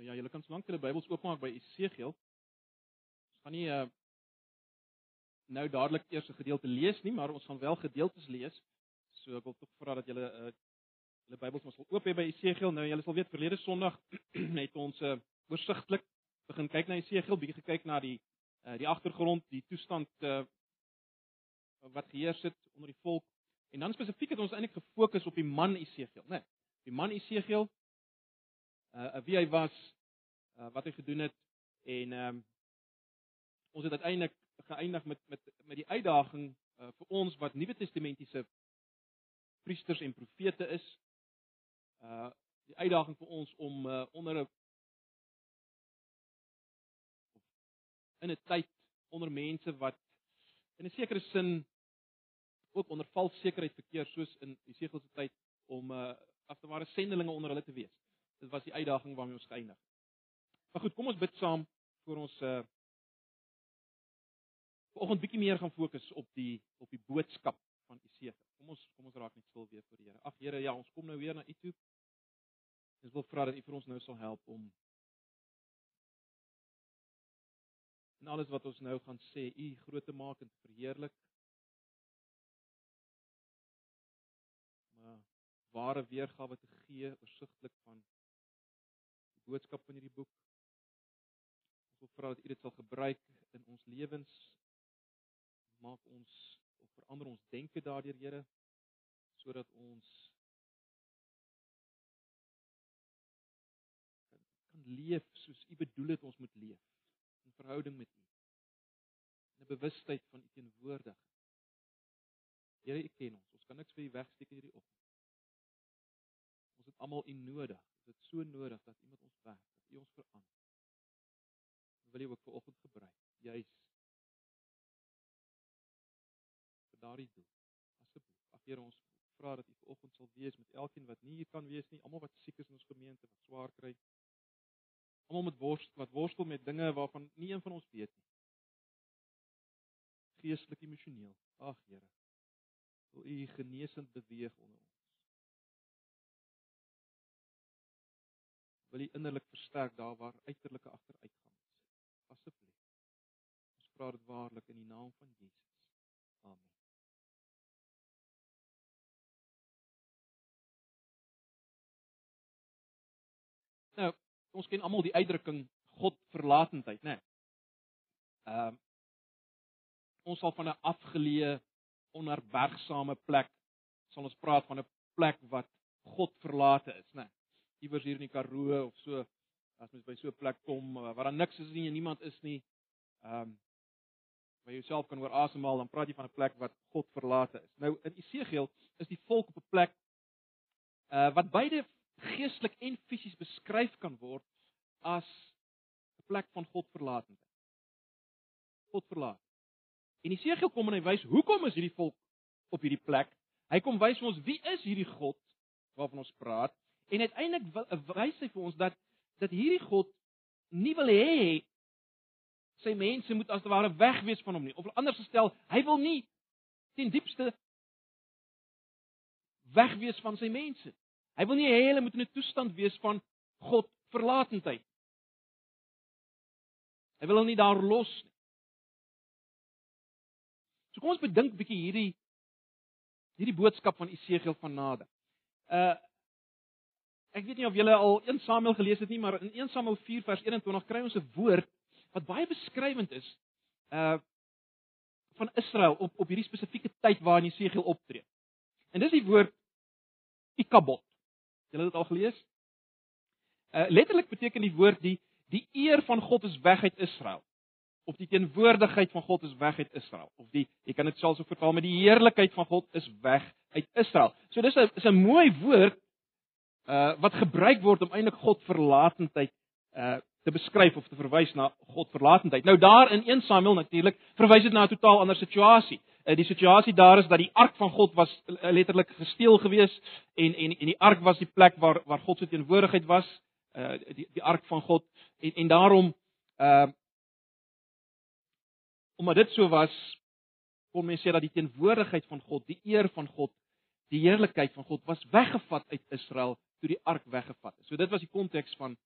Ja, julle kan slank julle Bybels oopmaak by Esegiel. Ons gaan nie uh nou dadelik eers 'n gedeelte lees nie, maar ons gaan wel gedeeltes lees. So ek wil tog vra dat julle uh julle Bybels mos sal oop hê by Esegiel. Nou julle sal weet verlede Sondag het ons uh oorsigtelik begin kyk na Esegiel, bietjie gekyk na die uh die agtergrond, die toestand uh wat geheers het onder die volk. En dan spesifiek het ons eintlik gefokus op die man Esegiel, né? Nee, die man Esegiel uh wie hy was, uh wat hy gedoen het en ehm um, ons het uiteindelik geëindig met met met die uitdaging uh vir ons wat Nuwe Testamentiese priesters en profete is. Uh die uitdaging vir ons om uh onder 'n in 'n tyd onder mense wat in 'n sekere sin ook onder vals sekerheid verkeer soos in Jesegiel se tyd om uh as te ware sendelinge onder hulle te wees. Dit was die uitdaging waarmee ons geëindig. Maar goed, kom ons bid saam vir ons uh vanoggend bietjie meer gaan fokus op die op die boodskap van Jesegiel. Kom ons kom ons raak net stil weer voor die Here. Ag Here, ja, ons kom nou weer na U toe. Ons wil vra dat U vir ons nou sal help om en alles wat ons nou gaan sê, U groot te maak en te verheerlik. Maar ware weergawe te gee oorsigtelik van boodskap van hierdie boek. Ons wil vra dat U dit sal gebruik in ons lewens. Maak ons of verander ons denke daardeur, Here, sodat ons kan leef soos U bedoel het ons moet leef in verhouding met U. In 'n bewustheid van U teenwoordigheid. Here, U ken ons. Ons kan niks vir U wegsteek hierdie oggend. Ons het almal U nodig. Dit so nodig dat iemand ons werk, dat U ons verander. Wil U ook vir oggend gebruik, juis vir daardie doel. Asseblief. Ag Here, ons vra dat U vir oggend sal wees met elkeen wat nie hier kan wees nie, almal wat siek is in ons gemeente, wat swaar kry. Almal met worstel wat worstel met dinge waarvan nie een van ons weet nie. Geestelik, emosioneel. Ag Here. Wil U genesend beweeg onder ons. Wil U innerlik versterk daar waar uiterlike agteruitgang is. Asseblief. Ons vra dit waarlik in die naam van Jesus. Amen. Nou, ons ken almal die uitdrukking God verlatendheid, né? Nee. Ehm uh, ons sal van 'n afgeleë, onherbergsame plek sal ons praat van 'n plek wat God verlate is, né? Nee iewers hier in die Karoo of so as mens by so 'n plek kom eh, waar daar niks is nie en niemand is nie. Ehm um, waar jy jouself kan oor asemhaal, dan praat jy van 'n plek wat God verlate is. Nou in Esegiel is die volk op 'n plek uh wat beide geestelik en fisies beskryf kan word as 'n plek van God verlatendheid. God verlaat. En Esegiel kom en hy wys hoekom is hierdie volk op hierdie plek? Hy kom wys ons wie is hierdie God waarvan ons praat En uiteindelik wys hy vir ons dat dat hierdie God nie wil hê sy mense moet as te ware wegwees van hom nie. Of anders gestel, hy wil nie ten diepste wegwees van sy mense. Hy wil nie hê hulle moet in 'n toestand wees van God verlatendheid. Hy wil hulle nie daar los nie. So kom ons bedink 'n bietjie hierdie hierdie boodskap van Esegiel van nader. Uh Ek weet nie of julle al 1 Samuel gelees het nie, maar in 1 Samuel 4 vers 21 kry ons 'n woord wat baie beskrywend is uh van Israel op op hierdie spesifieke tyd waarin Jesegiel optree. En dis die woord Ikabod. Julle het dit al gelees? Uh letterlik beteken die woord die die eer van God is weg uit Israel. Of die teenwoordigheid van God is weg uit Israel. Of die jy kan dit selfs so vertaal met die heerlikheid van God is weg uit Israel. So dis 'n is 'n mooi woord uh wat gebruik word om eintlik God verlatendheid uh te beskryf of te verwys na God verlatendheid. Nou daar in 1 Samuel natuurlik verwys dit na 'n totaal ander situasie. Uh die situasie daar is dat die ark van God was uh, letterlik gesteel gewees en en en die ark was die plek waar waar God se teenwoordigheid was, uh die die ark van God en en daarom uh omdat dit so was kon mense sê dat die teenwoordigheid van God, die eer van God, die heerlikheid van God was weggevat uit Israel toe die ark weggevat is. So dit was die konteks van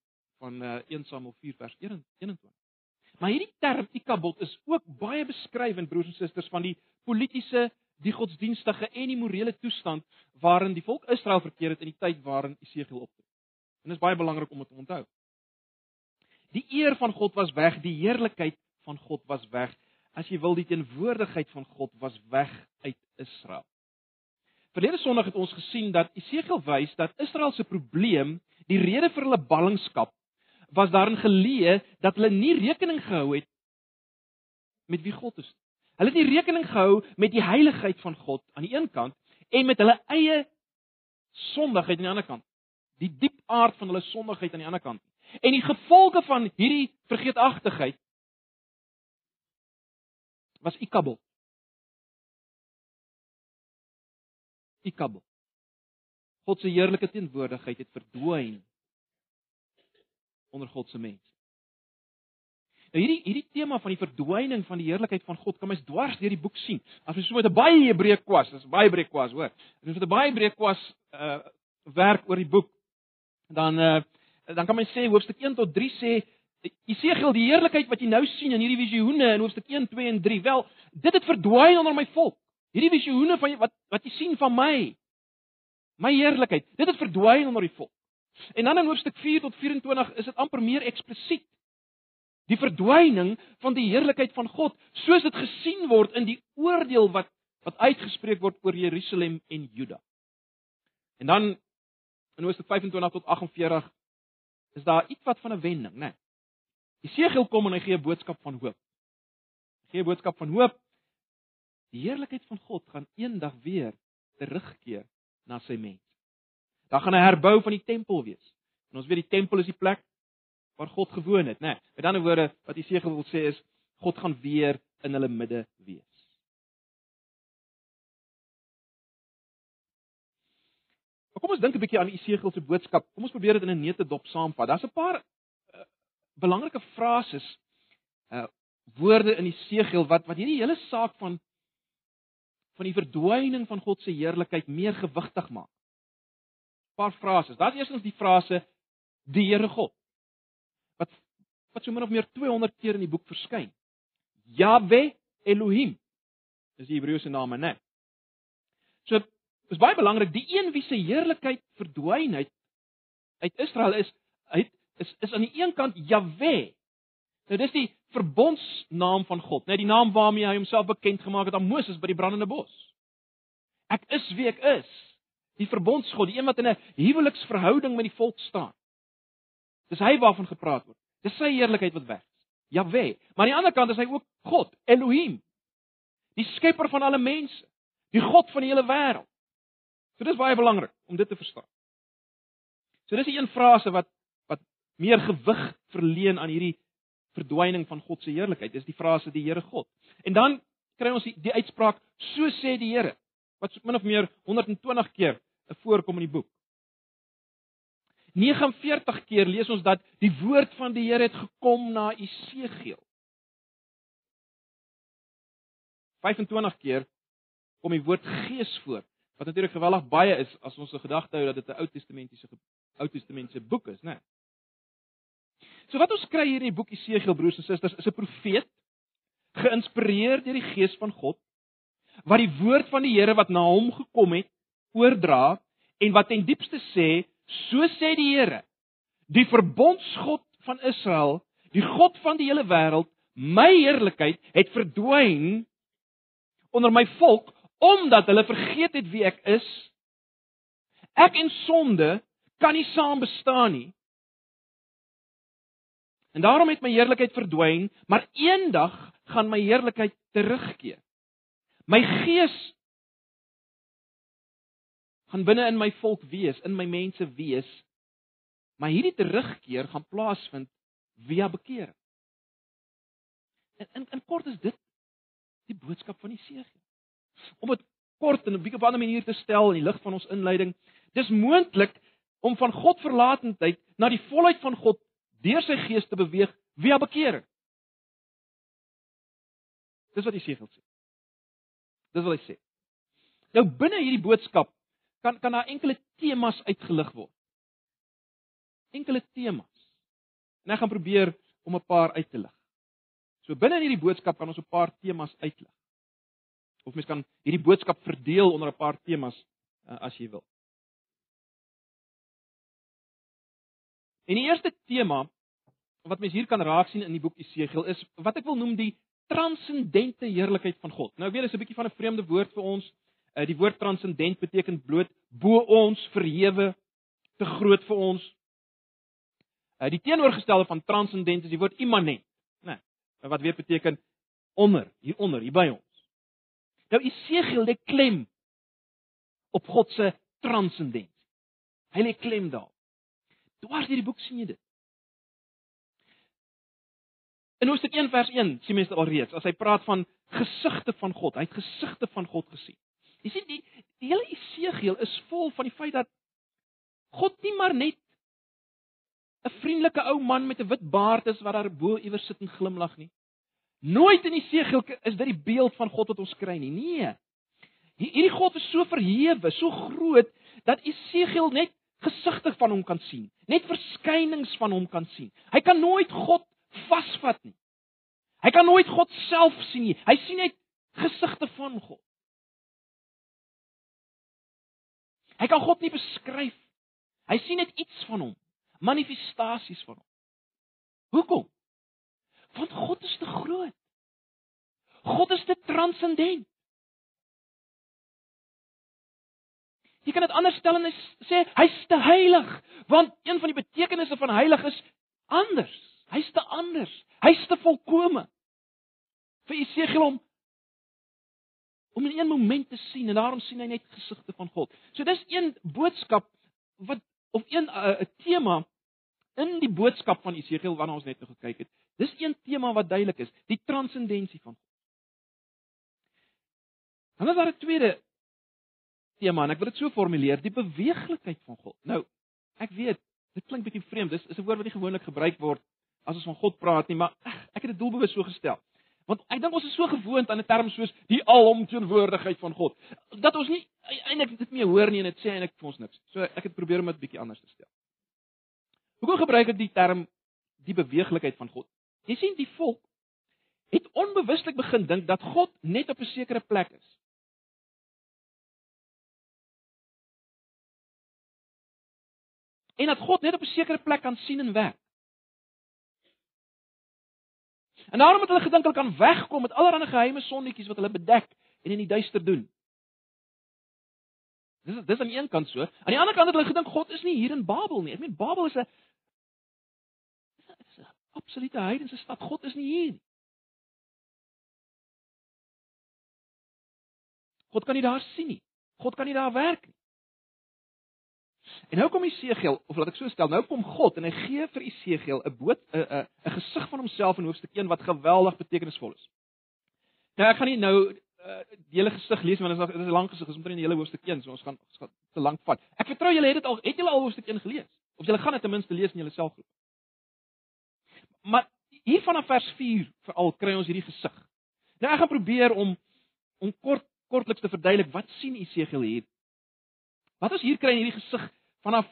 van uh, 1 Samuel 4 vers 21. Maar hierdie term ikabod is ook baie beskrywend broers en susters van die politieke, die godsdienstige en die morele toestand waarin die volk Israel verkeer het in die tyd waarin Esegiel optree. En dit is baie belangrik om dit te onthou. Die eer van God was weg, die heerlikheid van God was weg. As jy wil, die teenwoordigheid van God was weg uit Israel. Verlede Sondag het ons gesien dat Esegiel wys dat Israel se probleem, die rede vir hulle ballingskap, was daarin geleë dat hulle nie rekening gehou het met wie God is. Hulle het nie rekening gehou met die heiligheid van God aan die een kant en met hulle eie sondigheid aan die ander kant. Die diep aard van hulle sondigheid aan die ander kant. En die gevolge van hierdie vergeetachtigheid was ikabel. Ikabel. God se heerlike teenwoordigheid het verdwyn onder God se mense. Nou hierdie hierdie tema van die verdwyning van die heerlikheid van God kan mens dwars deur die boek sien. As jy so met 'n baie breë kwas, dis baie breë kwas, hoor. As jy met 'n baie breë kwas uh werk oor die boek, dan uh dan kan mens sê hoofstuk 1 tot 3 sê Jesegiel die heerlikheid wat jy nou sien in hierdie visioene in hoofstuk 1, 2 en 3, wel, dit het verdwyn onder my volk. Hierdie visioene van wat wat jy sien van my, my heerlikheid, dit het verdwyn onder die volk. En dan in hoofstuk 4 tot 24 is dit amper meer eksplisiet. Die verdwyning van die heerlikheid van God, soos dit gesien word in die oordeel wat wat uitgespreek word oor Jerusalem en Juda. En dan in hoofstuk 25 tot 48 is daar iets wat van 'n wending, né? Nee. Jesegiel kom en hy gee 'n boodskap van hoop. Hy gee 'n boodskap van hoop. Die heerlikheid van God gaan eendag weer terugkeer na sy mense. Daar gaan 'n herbou van die tempel wees. En ons weet die tempel is die plek waar God gewoon het, né? Nee, met ander woorde, wat Jesegiel wil sê is God gaan weer in hulle midde wees. Maar kom ons dink 'n bietjie aan Jesegiel se boodskap. Kom ons probeer dit in 'n neete dop saamvat. Daar's 'n paar uh, belangrike frases uh woorde in Jesegiel wat wat hierdie hele saak van van die verdwyning van God se heerlikheid meer gewigtig maak paar frases. Daar's eerstens die frase die Here God. Wat wat so min of meer 200 keer in die boek verskyn. Yahweh Elohim. Dis die Hebreëse naam, né? So is baie belangrik die een wie se heerlikheid verdwyn het uit Israel is hy is is aan die een kant Yahweh. Nou dis die verbondsnaam van God, net die naam waarmee hy homself bekend gemaak het aan Moses by die brandende bos. Ek is wie ek is. Die verbondsgod, die een wat in 'n huweliksverhouding met die volk staan. Dis hy waarvan gepraat word. Dis sy heerlikheid wat is. Jahwe. Maar aan die ander kant is hy ook God, Elohim. Die skepper van alle mense, die God van die hele wêreld. So dis baie belangrik om dit te verstaan. So dis 'n een frase wat wat meer gewig verleen aan hierdie verdwyning van God se heerlikheid. Dis die frase die Here God. En dan kry ons die, die uitspraak so sê die Here wat min of meer 120 keer voorkom in die boek. 49 keer lees ons dat die woord van die Here het gekom na Esegiel. 25 keer kom die woord gees voor, wat natuurlik geweldig baie is as ons 'n gedagte hou dat dit 'n Ou Testamentiese Ou Testamentiese boek is, né? Nee. So wat ons kry hier in die boek Esegiel broers en susters is 'n profeet geïnspireer deur die gees van God wat die woord van die Here wat na hom gekom het oordra en wat ten diepste sê, so sê die Here, die verbondsgod van Israel, die God van die hele wêreld, my heerlikheid het verdwyn onder my volk omdat hulle vergeet het wie ek is. Ek en sonde kan nie saam bestaan nie. En daarom het my heerlikheid verdwyn, maar eendag gaan my heerlikheid terugkeer. My gees gaan binne in my volk wees, in my mense wees. Maar hierdie terugkeer gaan plaasvind via bekering. En in in kort is dit die boodskap van seëge. Om dit kort en 'n bietjie op 'n ander manier te stel in die lig van ons inleiding, dis moontlik om van God verlatendheid na die volheid van God deur sy gees te beweeg via bekering. Dis wat die seëge sê. Dis wat hy sê. Nou binne hierdie boodskap kan kan daar enkele temas uitgelig word. Enkele temas. En ek gaan probeer om 'n paar uit te lig. So binne in hierdie boodskap kan ons 'n paar temas uitlig. Of mens kan hierdie boodskap verdeel onder 'n paar temas uh, as jy wil. En die eerste tema wat mens hier kan raak sien in die boek Esegiel is wat ek wil noem die transcendente heerlikheid van God. Nou weer is 'n bietjie van 'n vreemde woord vir ons. Uh, die woord transcendent beteken bloot bo ons, verhewe, te groot vir ons. Uh, die teenoorgestelde van transcendent is die woord immanent, né? Nee, wat weer beteken onder, hier onder, hier by ons. Nou Esegiel lê klem op God se transcendensie. Hy lê klem daar. Dwars deur die boek sien jy dit. In Hoofstuk 1 vers 1 sien mense alreeds as hy praat van gesigte van God. Hy het gesigte van God gesien. Jy sien die die hele Esegiel is vol van die feit dat God nie maar net 'n vriendelike ou man met 'n wit baard is wat daar bo iewers sit en glimlag nie. Nooit in Esegiel is dit die beeld van God wat ons kry nie. Nee. Hierdie God is so verhewe, so groot dat Esegiel net gesigte van hom kan sien, net verskynings van hom kan sien. Hy kan nooit God vasvat nie. Hy kan nooit God self sien nie. Hy sien net gesigte van God. Hy kan God nie beskryf. Hy sien net iets van hom, manifestasies van hom. Hoekom? Want God is te groot. God is te transcendent. Jy kan dit anders stel en sê hy's te heilig, want een van die betekenisse van heilig is anders. Hy's te anders. Hy's te volkome. Vir Esegiel om om in een moment te sien en daarom sien hy net gesigte van God. So dis een boodskap wat of een 'n uh, tema in die boodskap van Esegiel waarna ons net nou gekyk het. Dis een tema wat duidelik is, die transcendensie van God. Dan is daar 'n tweede tema en ek wil dit so formuleer, die beweeglikheid van God. Nou, ek weet, dit klink bietjie vreemd. Dis is 'n woord wat nie gewoonlik gebruik word as ons van God praat nie, maar ag, ek het dit doelbewus so gestel. Want ek dink ons is so gewoond aan 'n term soos die alomteenwoordigheid van God dat ons nie eintlik dit meer hoor nie en dit sê eintlik vir ons niks. So ek het probeer om dit bietjie anders te stel. Hoekom gebruik ek die term die beweeglikheid van God? Jy sien die volk het onbewuslik begin dink dat God net op 'n sekere plek is. En dat God net op 'n sekere plek kan sien en werk. En daarom het hulle gedink hulle kan wegkom met allerlei geheime sonnetjies wat hulle bedek en in die duister doen. Dis dis aan die een kant so. Aan die ander kant het hulle gedink God is nie hier in Babel nie. Ek meen Babel is 'n is 'n absolute heidense stad. God is nie hier nie. God kan nie daar sien nie. God kan nie daar werk nie. En nou kom Esegiel, of laat ek so stel, nou kom God en hy gee vir Esegiel 'n boot 'n 'n gesig van homself in hoofstuk 1 wat geweldig betekenisvol is. Nou ek gaan nie nou uh, die hele gesig lees want dit is 'n lang gesig, is omtrent die hele hoofstuk 1, so ons gaan ons gaan te lank vat. Ek vertrou julle het dit al het julle al hoofstuk 1 gelees of julle gaan dit ten minste lees in julle selfgroep. Maar hier vanaf vers 4 veral kry ons hierdie gesig. Nou ek gaan probeer om om kort kortliks te verduidelik wat sien Esegiel hier. Wat ons hier kry in hierdie gesig vanaf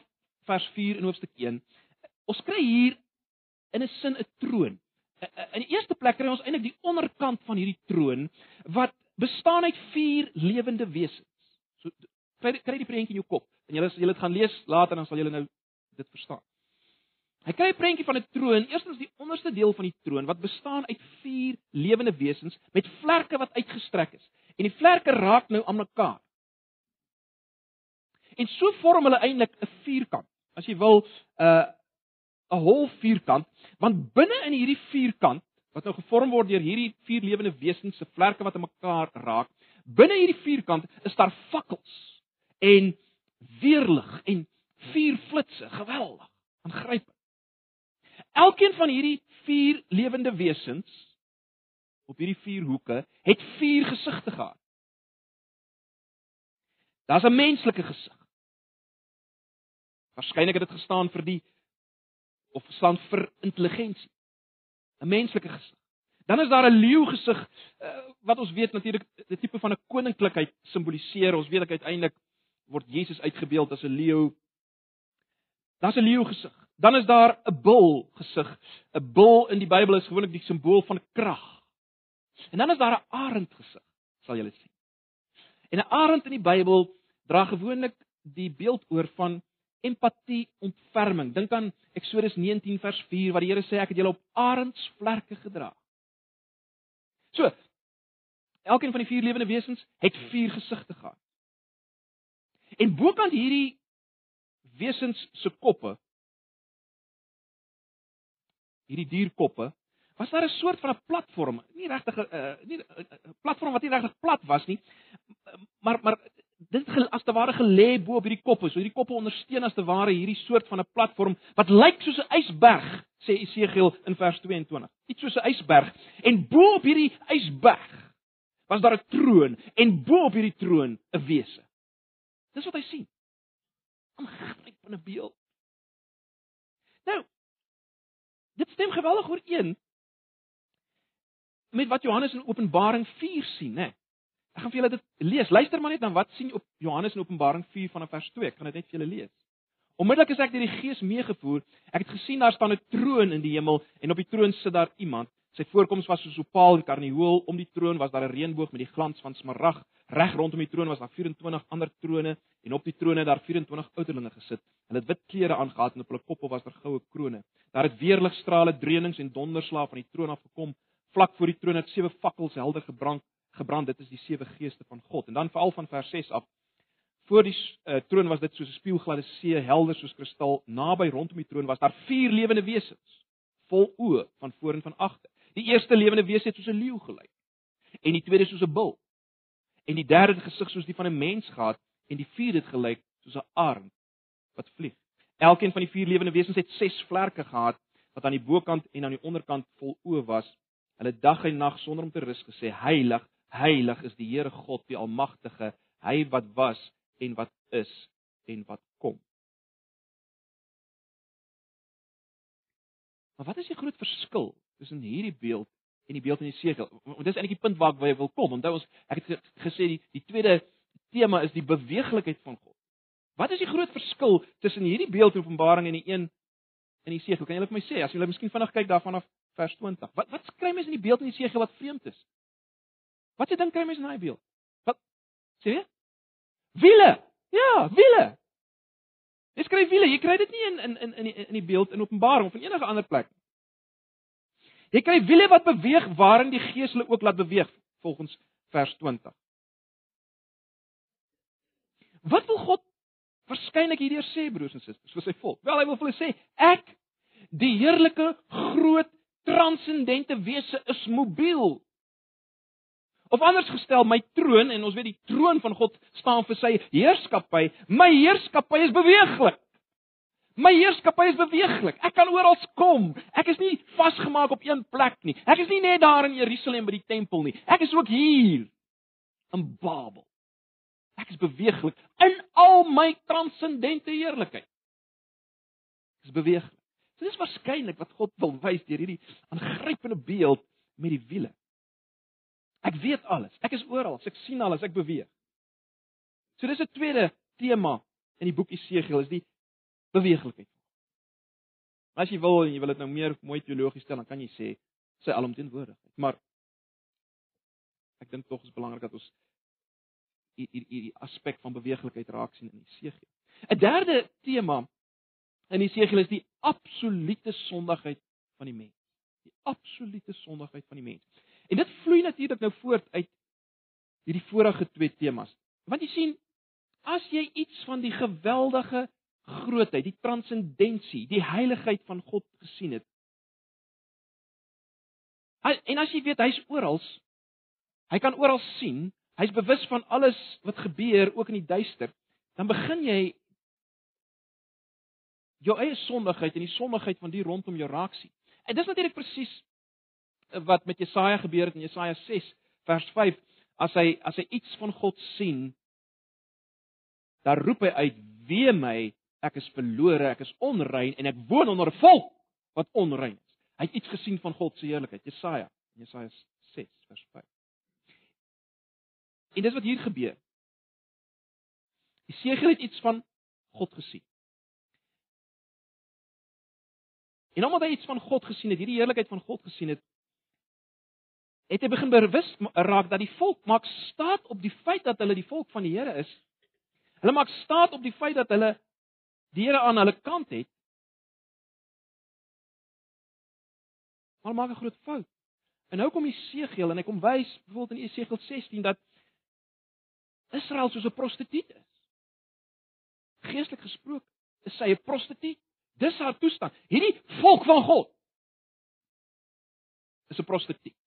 vers 4 in hoofstuk 1. Ons kry hier in 'n sin 'n troon. In die eerste plek kry ons eintlik die onderkant van hierdie troon wat bestaan uit vier lewende wesens. So kry die prentjie in jou kop. En julle as julle dit gaan lees later dan sal julle nou dit verstaan. Hy kry 'n prentjie van 'n troon. Eerstens die onderste deel van die troon wat bestaan uit vier lewende wesens met vlerke wat uitgestrek is. En die vlerke raak nou aan mekaar. En so vorm hulle eintlik 'n vierkant. As jy wil 'n uh, 'n hol vierkant, want binne in hierdie vierkant wat nou gevorm word deur hierdie vier lewende wesens se vlerke wat aan mekaar raak, binne hierdie vierkant is daar fakkels en weerlig en vier flitsse, geweldig, aangrypend. Elkeen van hierdie vier lewende wesens op hierdie vier hoeke het vier gesigte gehad. Daar's 'n menslike gesig. Waarskynlik het dit gestaan vir die of staan vir intelligensie. 'n Menslike gesig. Dan is daar 'n leeu gesig uh, wat ons weet natuurlik 'n tipe van 'n koninklikheid simboliseer. Ons weet ek uiteindelik word Jesus uitgebeeld as 'n leeu. Daar's 'n leeu gesig. Dan is daar 'n bul gesig. 'n Bul in die Bybel is gewoonlik die simbool van krag. En dan is daar 'n arend gesig, sal julle sien. En 'n arend in die Bybel dra gewoonlik die beeld oor van empatie, ontferming. Dink aan Eksodus 19 vers 4 waar die Here sê ek het julle op arendsvlerke gedra. So, elkeen van die vier lewende wesens het vier gesigte gehad. En bokant hierdie wesens se koppe hierdie dierkoppe was daar 'n soort van 'n platform, nie regtig 'n uh, nie 'n platform wat nie regtig plat was nie, maar maar dit as te ware gelê bo op hierdie koppe. So hierdie koppe ondersteun as te ware hierdie soort van 'n platform wat lyk soos 'n ysberg, sê Esegiel in vers 22. Iets soos 'n ysberg en bo op hierdie ysberg was daar 'n troon en bo op hierdie troon 'n wese. Dis wat hy sien. 'n Gryp van 'n beeld. Nou, dit stem geweldig ooreen met wat Johannes in Openbaring 4 sien, né? Ek gaan vir julle dit lees. Luister maar net na wat sien op Johannes in Openbaring 4 vanaf vers 2. Ek gaan dit net vir julle lees. Onmiddellik is ek deur die Gees meegevoer. Ek het gesien daar staan 'n troon in die hemel en op die troon sit daar iemand. Sy voorkoms was soos opaal en karnieul. Om die troon was daar 'n reënboog met die glans van smarag. Reg rondom die troon was daar 24 ander trone en op die trone het daar 24 ouderlinge gesit. Hulle het wit klere aangetree en op hulle koppe was daar goue krones. Daar het weerligstrale, dreunings en donderslae van die troon af gekom. Vlak voor die troon het sewe fakkels helder gebrand. Gebrand, dit is die sewe geeste van God. En dan veral van vers 6 af. Voor die uh, troon was dit soos 'n spieelgladde see, helder soos kristal. Naby rondom die troon was daar vier lewende wesens, vol oë van voor en van agter. Die eerste lewende wese het soos 'n leeu gelyk. En die tweede soos 'n bul. En die derde het gesig soos die van 'n mens gehad en die vierde het gelyk soos 'n arend wat vlieg. Elkeen van die vier lewende wesens het ses vlerke gehad wat aan die bokant en aan die onderkant vol oë was. Hulle dag en nag sonder om te rus gesê: Heilig, heilig is die Here God, die Almagtige, hy wat was en wat is en wat kom. Maar wat is die groot verskil tussen hierdie beeld en die beeld in die segel. Want dis eintlik die punt waar ek wil kom. Onthou ons ek het gesê die die tweede tema is die beweeglikheid van God. Wat is die groot verskil tussen hierdie beeld in Openbaring en die een in die segel? Kan julle vir my sê as julle miskien vinnig kyk daarvan af vers 20. Wat wat skry mense in die beeld in die segel wat vreemd is? Wat se ding kry mense in daai beeld? Wat sê jy? Wiele. Ja, wiele. Jy skryf wiele. Jy kry dit nie in in in in die, in die beeld in Openbaring of in enige ander plek nie. Jy kry wiele wat beweeg waarin die Gees hulle ook laat beweeg volgens vers 20. Wat wil God waarskynlik hierdeur sê broers en susters vir sy volk? Wel hy wil vir hulle sê ek die heerlike groot transcendente wese is mobiel. Of anders gestel, my troon en ons weet die troon van God staan vir sy heerskappy. My heerskappy is beweeglik. My heerskappy is beweeglik. Ek kan oral kom. Ek is nie vasgemaak op een plek nie. Ek is nie net daar in Jerusalem by die tempel nie. Ek is ook hier in Babel. Ek is beweeglik in al my transcendente heerlikheid. Ek is beweeglik. So dis waarskynlik wat God wil wys deur hierdie aangrypende beeld met die wiele. Ek weet alles. Ek is oral. Ek sien alles. Ek beweeg. So dis 'n tweede tema in die boek Esegiel is die beweeglikheid. As jy wil en jy wil dit nou meer mooi teologies stel, dan kan jy sê sy alomteenwoordigheid. Maar ek dink tog is belangrik dat ons hierdie hierdie aspek van beweeglikheid raak sien in Jesegiel. 'n Derde tema in Jesegiel is die absolute sondigheid van die mens. Die absolute sondigheid van die mens. En dit vloei natuurlik nou voort uit hierdie vorige twee temas. Want jy sien, as jy iets van die geweldige grootheid, die transcendensie, die heiligheid van God gesien het. En as jy weet hy's oral, hy kan oral sien, hy's bewus van alles wat gebeur ook in die duister, dan begin jy jou eie sondigheid en die sondigheid van die rondom jou raak sien. En dis natuurlik presies wat met Jesaja gebeur het in Jesaja 6 vers 5 as hy as hy iets van God sien dan roep hy uit wee my ek is verlore, ek is onrein en ek woon onder 'n volk wat onrein is. Hy het iets gesien van God se heerlikheid, Jesaja, Jesaja 6 vers 5. En dis wat hier gebeur. Jesegiel het iets van God gesien. En omdat hy iets van God gesien het, hierdie heerlikheid van God gesien het, het hy begin bewus raak dat die volk maak staat op die feit dat hulle die volk van die Here is. Hulle maak staat op die feit dat hulle die Here aan hulle kant het. Maar maak 'n groot fout. En nou kom Jesegiel en hy kom wys byvoorbeeld in Jesegiel 16 dat Israel soos 'n prostituut is. Geestelik gesproke is sy 'n prostituut. Dis haar toestand. Hierdie volk van God is 'n prostituut.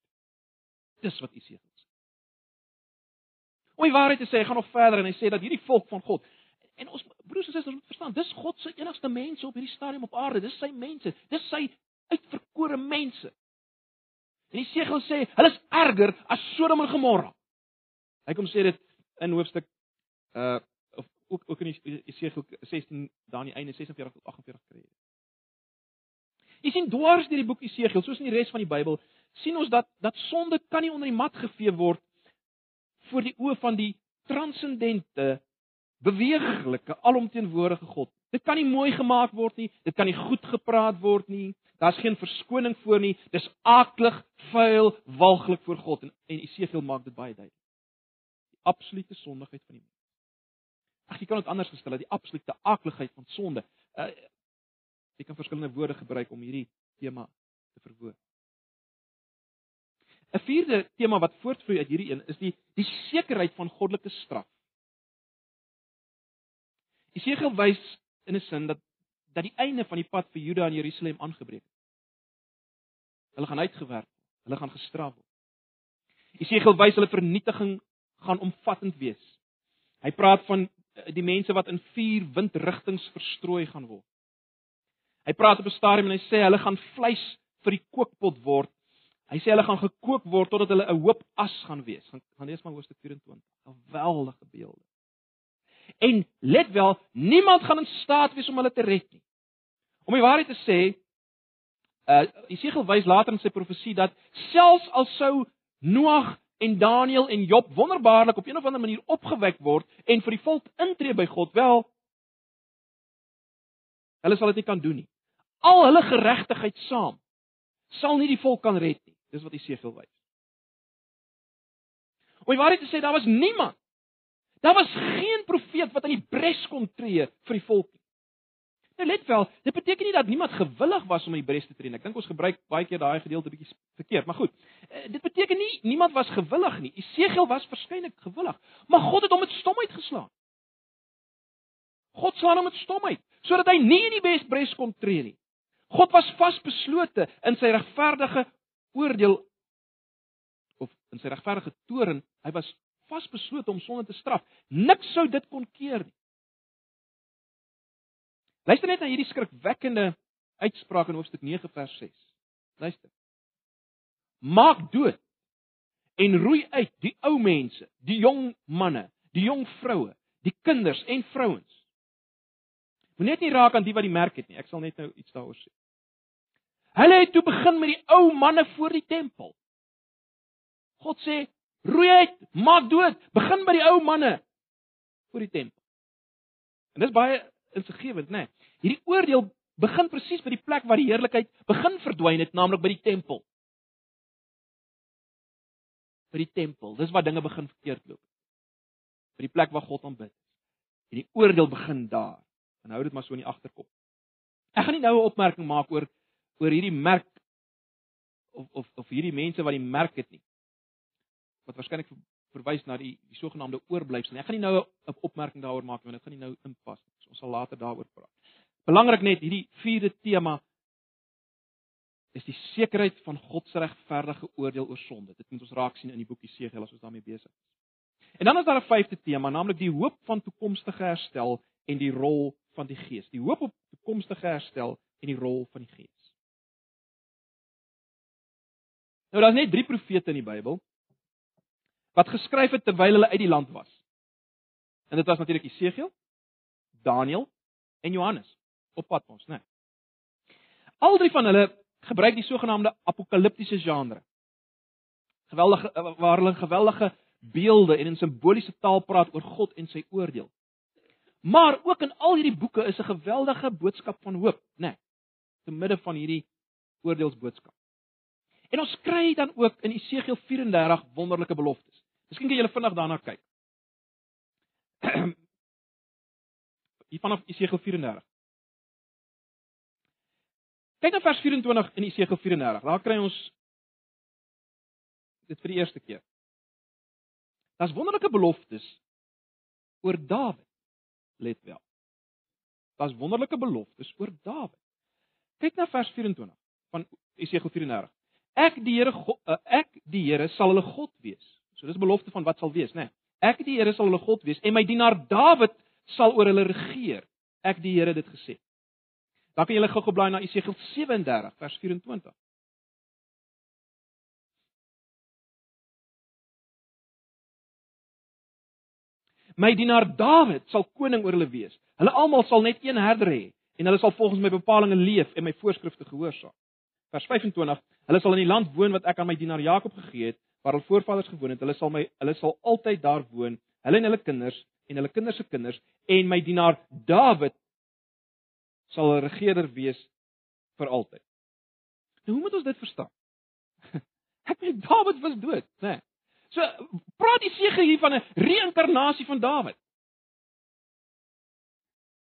Dis wat Jesegiel sê. Om die waarheid te sê, gaan nog verder en hy sê dat hierdie volk van God en ons broers en susters moet verstaan, dis God se enigste mense op hierdie stadium op aarde. Dis sy mense. Dis sy uitverkore mense. En die segel sê, hulle is erger as Sodom en Gomorra. Hy kom sê dit in hoofstuk uh of ook ook in Jesegiel 16 daar aan die einde 46 tot 48 kry. Jy sien dwars deur die boek Jesegiel, soos in die res van die Bybel, sien ons dat dat sonde kan nie onder die mat gevee word voor die oë van die transcendente, beweeglike, alomteenwoordige God. Dit kan nie mooi gemaak word nie, dit kan nie goed gepraat word nie. Daar's geen verskoning voor nie. Dis aaklig, vuil, walglik voor God en en Jesegiel maak dit baie duidelik. Die absolute sondigheid van die mens. Ag, jy kan dit anders gestel, die absolute aakligheid van sonde. Uh jy kan verskillende woorde gebruik om hierdie tema te verwoord. 'n Vierde tema wat voortvloei uit hierdie een is die die sekerheid van goddelike straf. Jesegiel wys in 'n sin dat dat die einde van die pad vir Juda en Jerusalem aangebreek het. Hulle gaan uitgewerp, hulle gaan gestraf word. Jesegiel wys hulle vernietiging gaan omvattend wees. Hy praat van eh, die mense wat in vier windrigtings verstrooi gaan word. Hy praat op 'n stadium en hy sê hulle gaan vleis vir die kookpot word. Hy sê hulle gaan gekook word totdat hulle 'n hoop as gaan wees. Gaan gaan lees maar hoofstuk 24. Geweldige beelde. En let wel, niemand gaan in staat wees om hulle te red nie. Om die waarheid te sê, uh Jesegiel wys later in sy profesie dat selfs al sou Noag en Daniël en Job wonderbaarlik op een of ander manier opgewek word en vir die volk intree by God, wel hulle sal dit nie kan doen nie. Al hulle geregtigheid saam sal nie die volk kan red nie. Dis wat Jesegiel wys. Om die waarheid te sê, daar was niemand. Daar was geen profeet wat aan die bres kon tree vir die volk nie. Nou let wel, dit beteken nie dat niemand gewillig was om in die bres te tree nie. Ek dink ons gebruik baie keer daai gedeelte bietjie verkeerd, maar goed. Eh, dit beteken nie niemand was gewillig nie. Esegiel was verskeidelik gewillig, maar God het hom met stomheid geslaan. God slaan hom met stomheid sodat hy nie in die bres kon tree nie. God was vasbeslote in sy regverdige oordeel of in sy regverdige toorn. Hy was vasbeslote om sonde te straf. Niks sou dit kon keer nie. Luister net na hierdie skrikwekkende uitspraak in hoofstuk 9 vers 6. Luister. Maak dood en roei uit die ou mense, die jong manne, die jong vroue, die kinders en vrouens. Moenie net nie raak aan die wat die merk het nie. Ek sal net nou iets daaroor sê. Hulle het toe begin met die ou manne voor die tempel. God sê, roei uit, maak dood, begin by die ou manne voor die tempel. En dis baie insiggewend, né? Nee. Hierdie oordeel begin presies by die plek waar die heerlikheid begin verdwyn het, naamlik by die tempel. By die tempel. Dis waar dinge begin verkeerd loop. By die plek waar God aanbid. En die oordeel begin daar. En hou dit maar so in die agterkop. Ek gaan nie nou 'n opmerking maak oor oor hierdie merk of of of hierdie mense wat die merk het nie. Wat waarskynlik verwys na die die sogenaamde oorblyfsel. Ek gaan nie nou 'n opmerking daaroor maak nie, want dit gaan nie nou inpas nie. So ons sal later daaroor praat. Belangrik net hierdie vierde tema is die sekerheid van God se regverdige oordeel oor sonde. Dit moet ons raak sien in die boek Jesegiel as ons daarmee besig is. En dan is daar 'n vyfde tema, naamlik die hoop van toekomstige herstel en die rol van die Gees. Die hoop op toekomstige herstel en die rol van die Gees. Nou daar's net 3 profete in die Bybel wat geskryf het terwyl hulle uit die land was. En dit was natuurlik Jesegiel, Daniël en Johannes op Patmos, né? Nee. Al drie van hulle gebruik die sogenaamde apokaliptiese genre. Geweldige waar hulle geweldige beelde en in simboliese taal praat oor God en sy oordeel. Maar ook in al hierdie boeke is 'n geweldige boodskap van hoop, né? Nee. te midde van hierdie oordeelsboodskap. En ons kry dan ook in Esegiel 34 wonderlike beloftes. Miskien kan julle vinnig daarna kyk. Hier vanaf Esegiel 34. Kyk na vers 24 in Esegiel 34. Daar kry ons dit vir die eerste keer. Daar's wonderlike beloftes oor Dawid. Let wel. Daar's wonderlike beloftes oor Dawid. Kyk na vers 24 van Esegiel 34. Ek die Here eh, ek die Here sal hulle God wees. So dis belofte van wat sal wees, né? Nee. Ek die Here sal hulle God wees en my dienaar Dawid sal oor hulle regeer. Ek die Here dit gesê. Dan kan jy gou geblaai na Esegiel 37 vers 24. My dienaar Dawid sal koning oor hulle wees. Hulle almal sal net een herder hê en hulle sal volgens my bepalinge leef en my voorskrifte gehoorsaam. Vers 25: Hulle sal in die land woon wat ek aan my dienaar Jakob gegee het, waar hul voorvaders gewoon het. Hulle sal my hulle sal altyd daar woon, hulle en hulle kinders en hulle kinders se kinders en my dienaar Dawid sal 'n regerder wees vir altyd. Nou hoe moet ons dit verstaan? Ek weet Dawid was dood, né? Nee. So praat die sege hier van 'n reïnkarnasie van Dawid.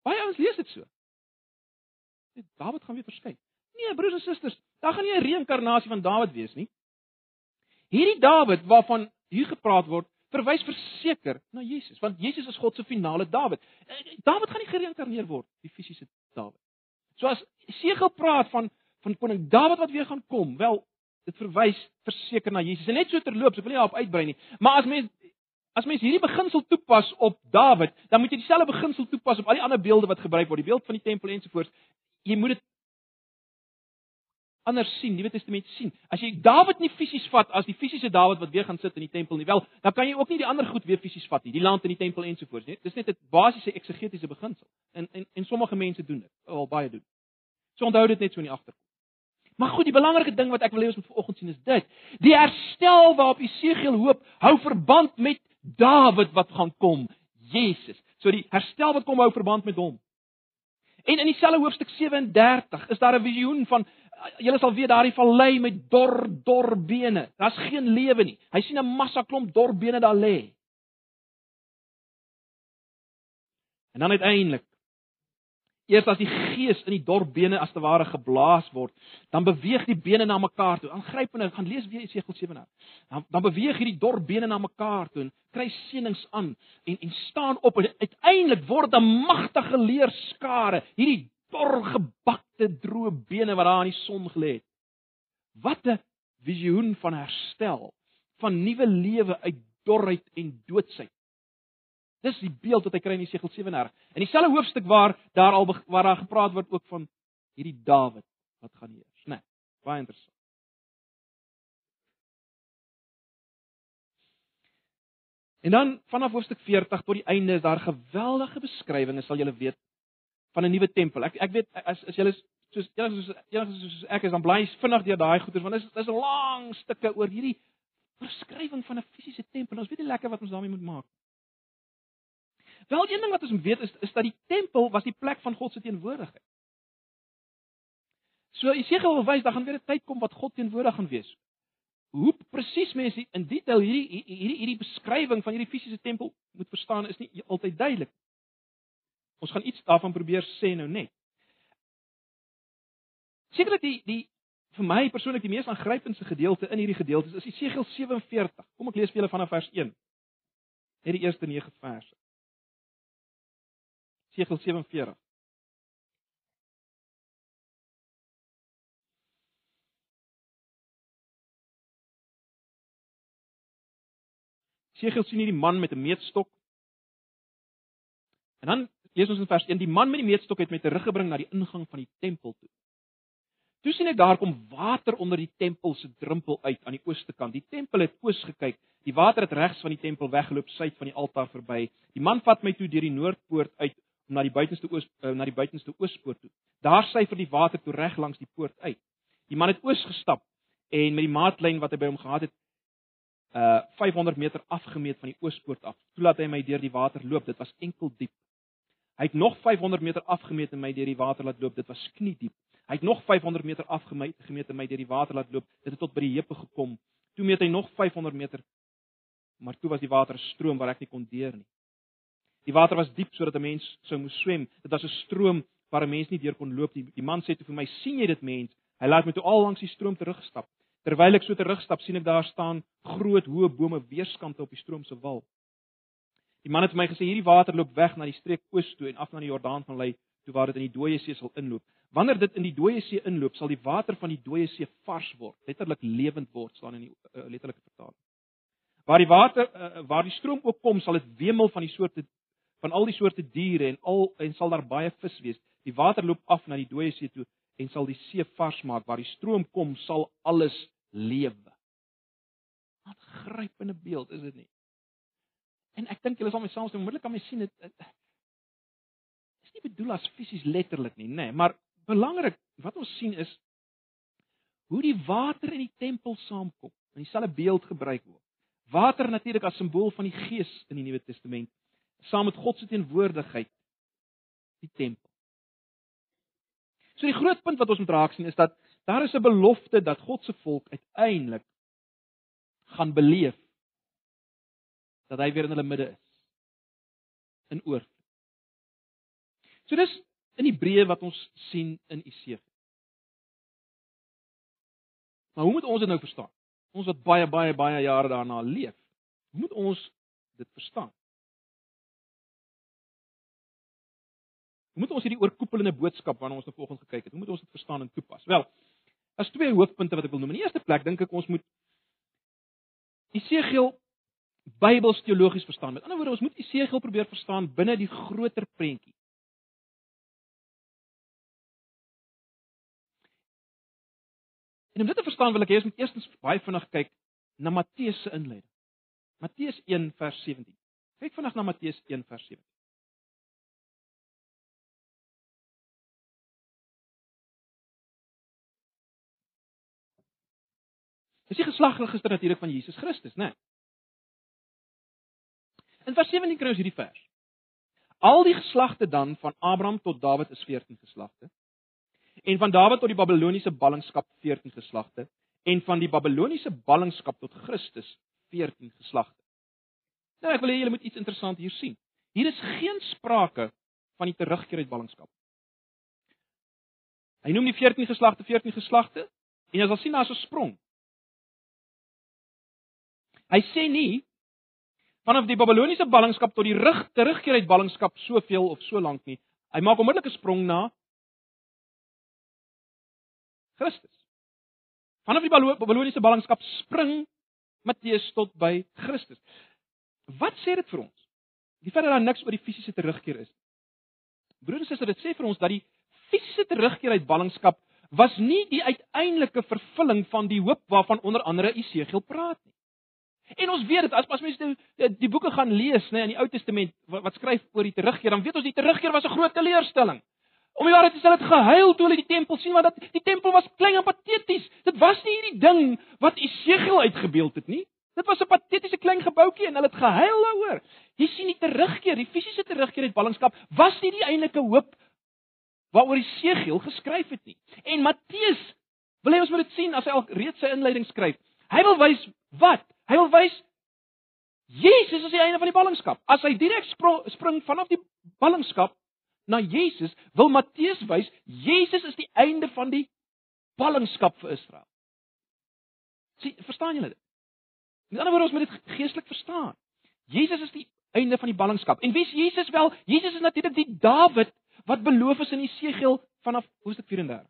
Baie ouens lees dit so. Dit Dawid gaan weer verskyn. Nee, broers en susters, daar gaan nie 'n reïnkarnasie van Dawid wees nie. Hierdie Dawid waarvan hier gepraat word, verwys verseker na Jesus, want Jesus is God se finale Dawid. Eh, Dawid gaan nie gereïnkarneer word, die fisiese Dawid. So as Segel praat van van koning Dawid wat weer gaan kom, wel dit verwys verseker na Jesus. En net so terloops, ek wil nie daarop uitbrei nie, maar as mens as mens hierdie beginsel toepas op Dawid, dan moet jy dieselfde beginsel toepas op al die ander beelde wat gebruik word, die beeld van die tempel ensovoorts. Jy moet dit anders sien, Nuwe Testament sien. As jy Dawid nie fisies vat as die fisiese Dawid wat weer gaan sit in die tempel nie, wel, dan kan jy ook nie die ander goed weer fisies vat nie, die land en die tempel ensovoorts nie. Dis net 'n basiese eksegetiese beginsel. En en en sommige mense doen dit, al baie doen. So onthou dit net so in die agterkop. Maar goed, die belangrike ding wat ek wil hê ons moet vanoggend sien is dit. Die herstel waarop Jesegiel hoop, hou verband met Dawid wat gaan kom, Jesus. So die herstel wat kom hou verband met hom. En in dieselfde hoofstuk 37 is daar 'n visioen van julle sal weet daardie vallei met dor dor bene. Daar's geen lewe nie. Hy sien 'n massa klomp dor bene daar lê. En dan uiteindelik Eers as die gees in die dorp bene as te ware geblaas word, dan beweeg die bene na mekaar toe. Aangrypend, gaan lees weer Jesegiel 7 nou. Dan dan beweeg hierdie dorp bene na mekaar toe en kry seënings aan en en staan op en uiteindelik word 'n magtige leerskare, hierdie dor gebakte droë bene wat daar in die son gelê het. Wat 'n visioen van herstel, van nuwe lewe uit dorheid en doodsheid. Dis die beeld wat hy kry in Jesegiel 37. In dieselfde hoofstuk waar daar al waar daar gepraat word ook van hierdie Dawid wat gaan heers, né? Nee, baie interessant. En dan vanaf hoofstuk 40 tot die einde is daar geweldige beskrywings, sal julle weet, van 'n nuwe tempel. Ek ek weet as as julle soos enigiets soos enigiets soos ek is dan bly vinnig deur daai goeters want dit is dis 'n lang stukke oor hierdie beskrywing van 'n fisiese tempel. Ons weet nie lekker wat ons daarmee moet maak nie. Wel een ding wat ons weet is is dat die tempel was die plek van God se teenwoordigheid. So Jesegiel wil wys dat gaan weer 'n tyd kom wat God teenwoordig gaan wees. Hoe presies mense in detail hierdie hierdie hierdie beskrywing van hierdie fisiese tempel moet verstaan is nie altyd duidelik. Ons gaan iets daarvan probeer sê nou net. Sekerlik die die vir my persoonlik die mees aangrypendste gedeelte in hierdie gedeelte is Jesegiel 47. Kom ek lees vir julle vanaf vers 1. Net die eerste 9 verse. Segel 47. Segel sien hierdie man met 'n meetstok. En dan lees ons in vers 1: Die man met die meetstok het met 'n rug gebring na die ingang van die tempel toe. Toe sien ek daar kom water onder die tempel se drempel uit aan die ooste kant. Die tempel het oos gekyk. Die water het regs van die tempel weggeloop suid van die altaar verby. Die man vat my toe deur die noordpoort uit om na die buitenste oos uh, na die buitenste oospoort toe. Daar syfer die water toe reg langs die poort uit. Die man het oos gestap en met die maatlyn wat hy by hom gehad het uh 500 meter afgemeet van die oospoort af. Toelaat hy my deur die water loop. Dit was enkel diep. Hy het nog 500 meter afgemeet en my deur die water laat loop. Dit was knie diep. Hy het nog 500 meter afgemeet, gemeet en my deur die water laat loop. Dit het tot by die heupe gekom. Toe meet hy nog 500 meter. Maar toe was die water 'n stroom waar ek nie kon deur nie. Die water was diep sodat 'n mens sou moes swem. Dit was 'n stroom waar 'n mens nie deur kon loop nie. Die man sê toe vir my: "Sien jy dit, mens?" Hy laat my toe al langs die stroom terugstap. Terwyl ek so terugstap, sien ek daar staan groot hoë bome weerskante op die stroom se wal. Die man het vir my gesê hierdie water loop weg na die streek oos toe en af na die Jordaan van lei toe waar dit in die dooie see sal inloop. Wanneer dit in die dooie see inloop, sal die water van die dooie see vars word, letterlik lewend word, staan in die uh, letterlike vertaling. Waar die water uh, waar die stroom ook kom, sal dit wemel van die soorte van al die soorte diere en al en sal daar baie vis wees. Die water loop af na die dooie see toe en sal die see vars maak. Waar die stroom kom, sal alles lewe. Wat grypende beeld is dit nie? En ek dink julle sal my saamstem, onmiddellik kan my sien dit is nie bedoel as fisies letterlik nie, nê, nee, maar belangrik wat ons sien is hoe die water in die tempel saamkom. In dieselfde beeld gebruik word. Water natuurlik as simbool van die Gees in die Nuwe Testament saam met God se teenwoordigheid die tempel. So die groot punt wat ons moet raak sien is dat daar is 'n belofte dat God se volk uiteindelik gaan beleef dat hy weer in hulle midde is in oorvloed. So dis in Hebreë wat ons sien in Isegiel. Maar hoe moet ons dit nou verstaan? Ons wat baie baie baie jare daarna leef. Moet ons dit verstaan? Hoe moet ons hierdie oorkoepelende boodskap waarna ons nou vanoggend gekyk het, hoe moet ons dit verstaan en toepas? Wel, as twee hoofpunte wat ek wil noem. In die eerste plek dink ek ons moet Esegiel Bybels teologies verstaan. Met ander woorde, ons moet Esegiel probeer verstaan binne die groter prentjie. En om dit te verstaan wil ek eers met eerstens baie vinnig kyk na Matteus se inleiding. Matteus 1 vers 17. Kyk vinnig na Matteus 1 vers 17. Dis die geslagregister natuurlik van Jesus Christus, né? Nee. In vers 17 kry ons hierdie vers. Al die geslagte dan van Abraham tot Dawid is 14 geslagte. En van Dawid tot die Babiloniese ballingskap 14 geslagte en van die Babiloniese ballingskap tot Christus 14 geslagte. Nou ek wil hê julle moet iets interessant hier sien. Hier is geen sprake van die terugkeer uit ballingskap. Hy noem die 14 geslagte 14 geslagte en jy sal sien daar's 'n sprong. Hy sê nie vanaf die Babiloniese ballingskap tot die rug terugkeer uit ballingskap soveel of so lank nie. Hy maak onmiddellik 'n sprong na Christus. Vanaf die Babiloniese ballingskap spring Matteus tot by Christus. Wat sê dit vir ons? Die feit dat daar niks oor die fisiese terugkeer is. Broers en susters, dit sê vir ons dat die fisiese terugkeer uit ballingskap was nie die uiteindelike vervulling van die hoop waarvan onder andere Esegiel praat nie. En ons weet dit as as mense die, die, die boeke gaan lees, nê, in die Ou Testament wat, wat skryf oor die terugkeer, dan weet ons die terugkeer was 'n groot teleurstelling. Om die waarheid te sê, het gehuil toe hulle die tempel sien want dat die tempel was klein en pateties. Dit was nie hierdie ding wat Esegiel uitgebeeld het nie. Dit was 'n patetiese klein gebouetjie en hulle het gehuil daaroor. Jy sien die terugkeer, die fisiese terugkeer uit ballingskap was nie die eintlike hoop waaroor Esegiel geskryf het nie. En Matteus wil hê ons moet dit sien as hy al reeds sy inleiding skryf. Hy wil wys wat Hy wil wys Jesus is die einde van die ballingskap. As hy direk spring vanaf die ballingskap na Jesus, wil Matteus wys Jesus is die einde van die ballingskap vir Israel. Sien, verstaan julle dit? Met ander woorde, ons moet dit geestelik verstaan. Jesus is die einde van die ballingskap. En wie is Jesus wel? Jesus is natuurlik die Dawid wat beloof is in Jesegiel vanaf hoofstuk 34.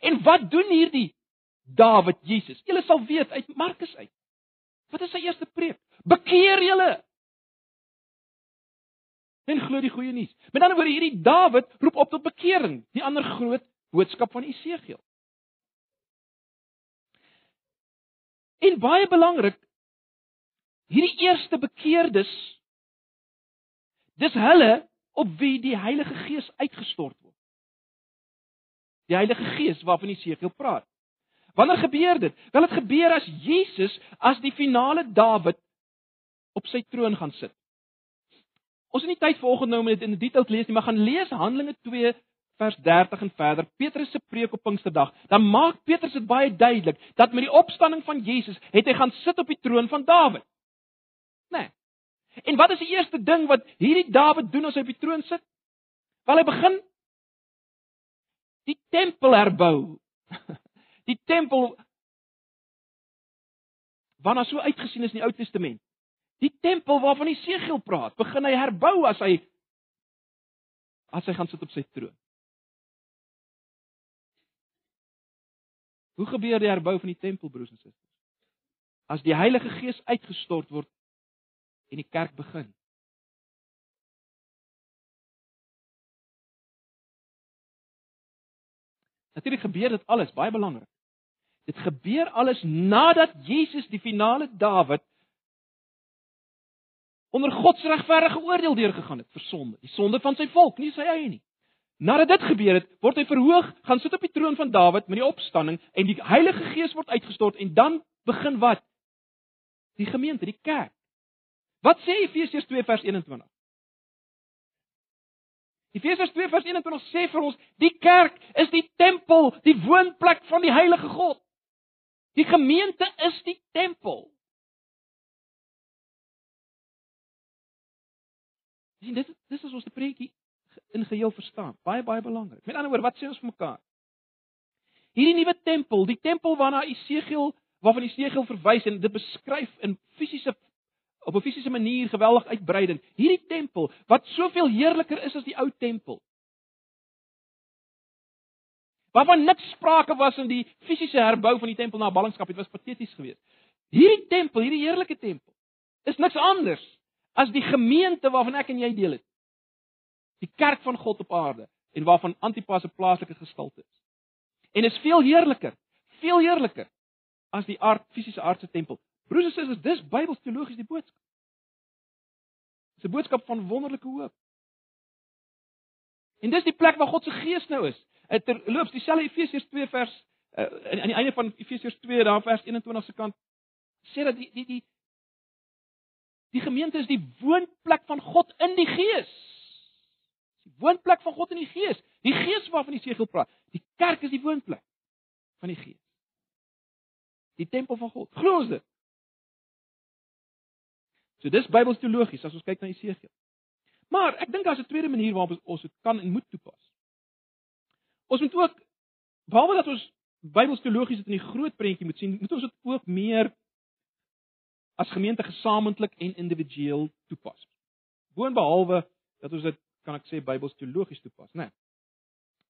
En wat doen hierdie Dawid Jesus? Julle sal weet uit Markus uit. Wat is sy eerste preek? Bekeer julle. En glo die goeie nuus. Met ander woorde, hierdie Dawid roep op tot bekering, die ander groot boodskap van Esegiel. En baie belangrik, hierdie eerste bekeerdes dis hulle op wie die Heilige Gees uitgestort word. Die Heilige Gees waarvan Esegiel praat. Wanneer gebeur dit? Wel dit gebeur as Jesus as die finale Dawid op sy troon gaan sit. Ons het nie tyd vanoggend nou om dit in detail te lees nie, maar gaan lees Handelinge 2 vers 30 en verder, Petrus se preek op Pinksterdag, dan maak Petrus dit baie duidelik dat met die opstanding van Jesus het hy gaan sit op die troon van Dawid. Né? Nee. En wat is die eerste ding wat hierdie Dawid doen as hy op die troon sit? Wel hy begin die tempel herbou. Die tempel waarna so uitgesien is in die Ou Testament. Die tempel waarvan Jesegiel praat, begin hy herbou as hy as hy gaan sit op sy troon. Hoe gebeur die herbou van die tempel broers en susters? As die Heilige Gees uitgestort word en die kerk begin. Natuurlik gebeur dit alles baie belangrik. Dit gebeur alles nadat Jesus die finale Dawid onder God se regverdige oordeel deurgegaan het vir sonde, die sonde van sy volk, nie sy eie nie. Nadat dit gebeur het, word hy verhoog, gaan sit op die troon van Dawid met die opstanding en die Heilige Gees word uitgestort en dan begin wat? Die gemeente, die kerk. Wat sê Efesiërs 2 vers 21? Efesiërs 2 vers 21 sê vir ons, die kerk is die tempel, die woonplek van die Heilige God. Die gemeente is die tempel. Sien, dit dis is ons preekie in geheel verstaan. Baie baie belangrik. Met ander woorde, wat sê ons vir mekaar? Hierdie nuwe tempel, die tempel waarna Esegiel, waarvan Esegiel verwys en dit beskryf in fisiese op 'n fisiese manier geweldig uitbreidend. Hierdie tempel wat soveel heerliker is as die ou tempel. Waarvan niks sprake was in die fisiese herbou van die tempel na ballingskap, dit was pateties geweest. Hierdie tempel, hierdie heerlike tempel, is niks anders as die gemeente waarvan ek en jy deel het. Die kerk van God op aarde en waarvan Antipas 'n plaaslike gestalte is. En is veel heerliker, veel heerliker as die aard fisiese aardse tempel. Broers en susters, dis Bybels teologies die boodskap. Dis 'n boodskap van wonderlike hoop. En dis die plek waar God se gees nou is. Terloops, dieselfde Efesiërs 2 vers uh, aan die einde van Efesiërs 2 daar vers 21 se kant sê dat die die die Die gemeente is die woonplek van God in die Gees. Die woonplek van God in die Gees. Die Gees waarvan die Segel praat. Die kerk is die woonplek van die Gees. Die tempel van God. Glo ons dit? So dis Bybels teologies as ons kyk na Jesegiel. Maar ek dink daar's 'n tweede manier waarop ons dit kan en moet toepas. Ons moet ook behalwe dat ons Bybels teologies dit in die groot prentjie moet sien, moet ons dit ook meer as gemeente gesamentlik en individueel toepas. Boonbehalwe dat ons dit kan ek sê Bybels teologies toepas, né? Nee.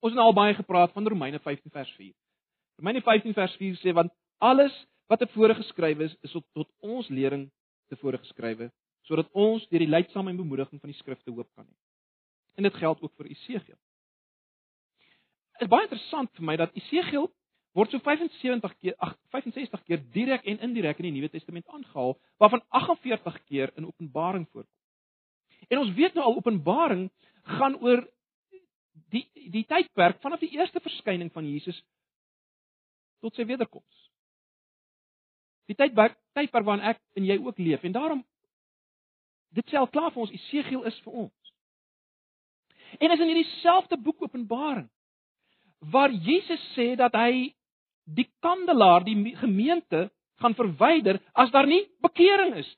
Ons het nou al baie gepraat van Romeine 15 vers 4. Romeine 15 vers 4 sê want alles wat tevore geskrywe is, is tot, tot ons lering tevore geskrywe sodat ons deur die leidsame en bemoediging van die skrifte hoop kan hê. En dit geld ook vir Esegiel. Is baie interessant vir my dat Esegiel word so 75 keer, ag 65 keer direk en indirek in die Nuwe Testament aangehaal, waarvan 48 keer in Openbaring voorkom. En ons weet nou al Openbaring gaan oor die die tydperk vanaf die eerste verskyning van Jesus tot sy wederkoms. Die tydperk tydperk waarin ek en jy ook leef en daarom dit sê al klaar vir ons Esegiel is vir ons. En is in hierdie selfde boek Openbaring waar Jesus sê dat hy die kandelaar, die gemeente gaan verwyder as daar nie bekering is.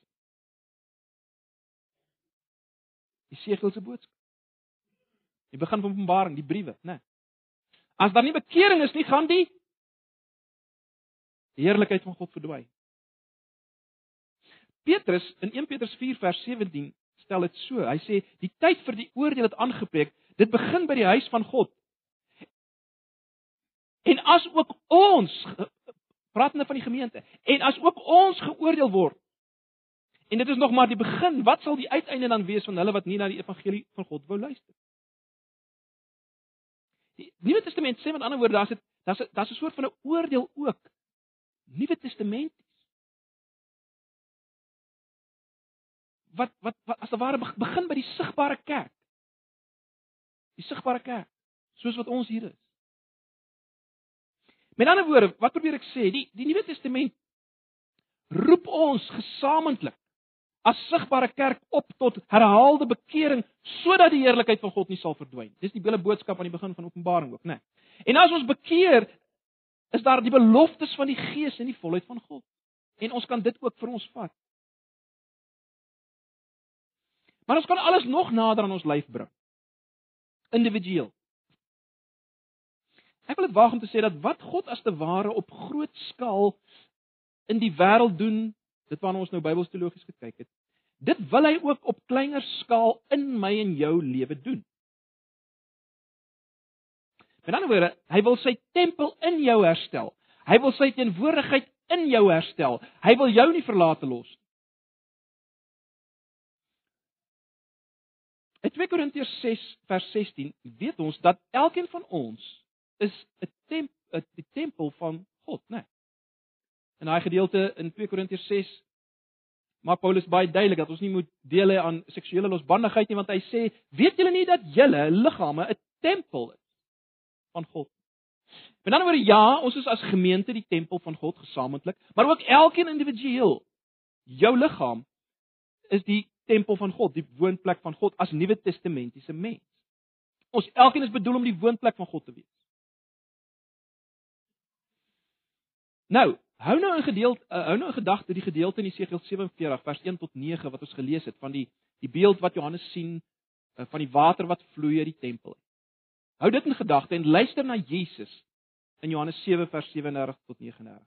Die segel se boodskap. Die begin van Openbaring, die briewe, né? As daar nie bekering is nie, gaan die heerlikheid van God verdwyn. Petrus in 1 Petrus 4 vers 17 stel dit so. Hy sê die tyd vir die oordeel het aangebreek. Dit begin by die huis van God. En as ook ons pratende van die gemeente en as ook ons geoordeel word. En dit is nog maar die begin. Wat sal die uiteinde dan wees van hulle wat nie na die evangelie van God wou luister? Die Nuwe Testament sê met ander woorde daar's dit daar's daar's 'n soort van 'n oordeel ook. Nuwe Testament wat wat, wat as ware begin by die sigbare kerk. Die sigbare kerk, soos wat ons hier is. Met ander woorde, wat probeer ek sê? Die die Nuwe Testament roep ons gesamentlik as sigbare kerk op tot herhaalde bekering sodat die heerlikheid van God nie sal verdwyn. Dis die hele boodskap aan die begin van Openbaring ook, né? Nee. En as ons bekeer, is daar die beloftes van die Gees en die volheid van God. En ons kan dit ook vir ons vat. Maar ons kan alles nog nader aan ons lyf bring. Individueel. Ek wil dit waag om te sê dat wat God as te ware op groot skaal in die wêreld doen, dit waarna ons nou Bybelsteologies gekyk het, dit wil hy ook op kleiner skaal in my en jou lewe doen. Met ander woorde, hy wil sy tempel in jou herstel. Hy wil sy teenwoordigheid in jou herstel. Hy wil jou nie verlate los nie. In 2 Korintiërs 6 vers 16 weet ons dat elkeen van ons is 'n temp tempel van God, né? Nee. In daai gedeelte in 2 Korintiërs 6 maak Paulus baie duidelik dat ons nie moet deel hê aan seksuele losbandigheid nie want hy sê, "Weet julle nie dat julle liggame 'n tempel is van God?" Met ander woorde, ja, ons is as gemeente die tempel van God gesamentlik, maar ook elkeen individueel. Jou liggaam is die tempel van God, die woonplek van God as Nuwe Testamentiese mens. Ons elkeen is bedoel om die woonplek van God te wees. Nou, hou nou 'n gedeelte uh, hou nou 'n gedagte die gedeelte in Jesegiel 47 vers 1 tot 9 wat ons gelees het van die die beeld wat Johannes sien uh, van die water wat vloei uit die tempel. Hou dit in gedagte en luister na Jesus in Johannes 7 vers 37 tot 39.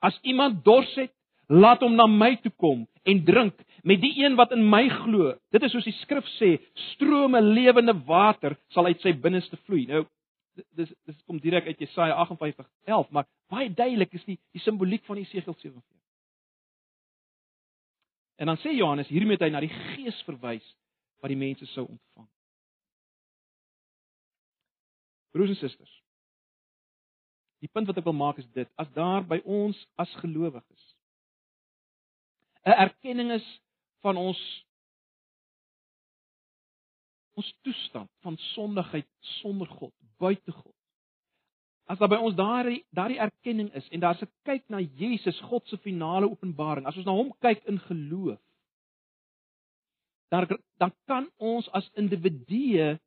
As iemand dors het, laat hom na my toe kom en drink met die een wat in my glo. Dit is soos die skrif sê, strome lewende water sal uit sy binneste vloei. Nou dis dis kom direk uit Jesaja 58:11, maar baie duidelik is die die simboliek van Jesegiel 47. En dan sê Johannes hiermee hy na die Gees verwys wat die mense sou ontvang. Broers en susters. Die punt wat ek wil maak is dit: as daar by ons as gelowiges 'n erkenning is van ons ons toestand van sondigheid sonder God, buite God. As daar by ons daardie daardie erkenning is en daar's 'n kyk na Jesus, God se finale openbaring, as ons na hom kyk in geloof, dan dan kan ons as individue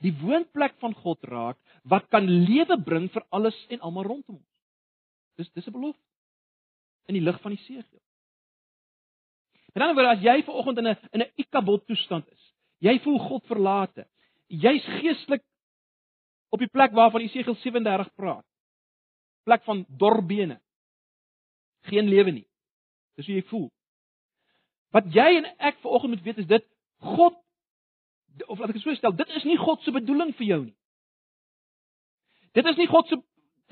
die woonplek van God raak wat kan lewe bring vir alles en almal rondom ons. Dis dis 'n belofte in die lig van die seël. En dan word as jy ver oggend in 'n in 'n ikabod toestand is, Jy voel God verlate. Jy's geestelik op die plek waarvan Jesegiel 37 praat. Plek van dorbene. Geen lewe nie. Dis hoe jy voel. Wat jy en ek vanoggend moet weet is dit God of laat ek dit so stel, dit is nie God se bedoeling vir jou nie. Dit is nie God se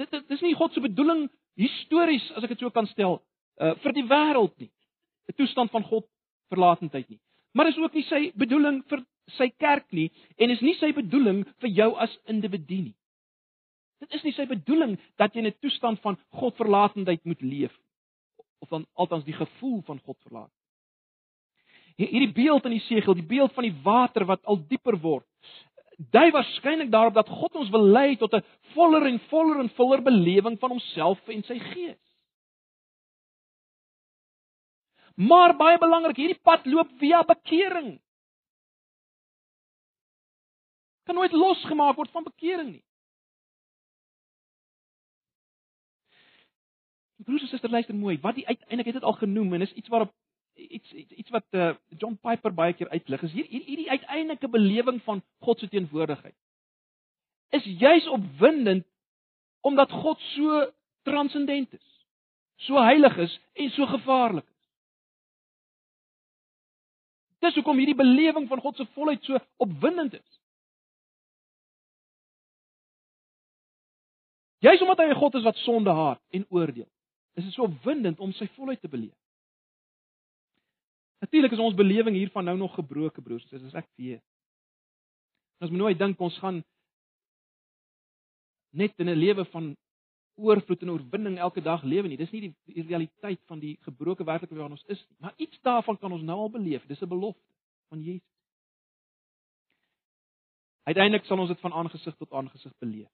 dit, dit is nie God se bedoeling histories as ek dit so kan stel uh vir die wêreld nie. 'n Toestand van God verlatendheid nie. Maar is ook nie sy bedoeling vir sy kerk nie en is nie sy bedoeling vir jou as individu nie. Dit is nie sy bedoeling dat jy in 'n toestand van Godverlatendheid moet leef of dan altans die gevoel van God verlaat. Hierdie beeld in die segel, die beeld van die water wat al dieper word, dui waarskynlik daarop dat God ons wil lei tot 'n voller en voller en voller belewing van homself en sy gees. Maar baie belangrik, hierdie pad loop via bekering. Kan nooit losgemaak word van bekering nie. Broers en susters, luister mooi. Wat die uiteindelik het dit al genoem en is iets waarop iets iets, iets wat uh, John Piper baie keer uitlig. Is hier hierdie uiteindelike belewing van God se teenwoordigheid. Is juis opwindend omdat God so transcendent is. So heilig is en so gevaarlik. Dis hoekom hierdie belewing van God se volheid so opwindend is. Jy's omdat hy 'n God is wat sonde haat en oordeel. Is dit so opwindend om sy volheid te beleef? Natuurlik is ons belewing hiervan nou nog gebroke, broers, dis as ek weet. Ons moet nooit dink ons gaan net in 'n lewe van oorvloed en oorwinning elke dag lewe nie. Dis nie die, die realiteit van die gebroke werklikheid waarin ons is nie. Maar iets daarvan kan ons nou al beleef. Dis 'n belofte van Jesus. Uiteindelik sal ons dit van aangesig tot aangesig beleef.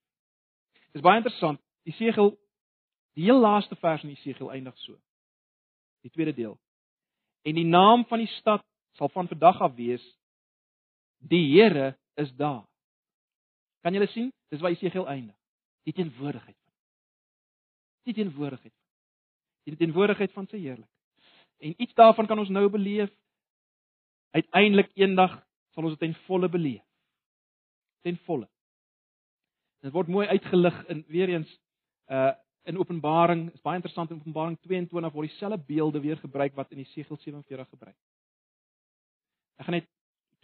Dis baie interessant. Die segel die heel laaste vers in die segel eindig so. Die tweede deel. En die naam van die stad sal van vandag af wees die Here is daar. Kan julle sien? Dis waar Jesegiel eindig. Die teenwoordigheid van. Die teenwoordigheid. Die teenwoordigheid van sy heerlikheid. En iets daarvan kan ons nou beleef. Uiteindelik eendag sal ons dit ten volle beleef. Ten volle. Dit word mooi uitgelig in weer eens uh in Openbaring, is baie interessant in Openbaring 22 word dieselfde beelde weer gebruik wat in Jesegiel 47 gebruik. Ek gaan net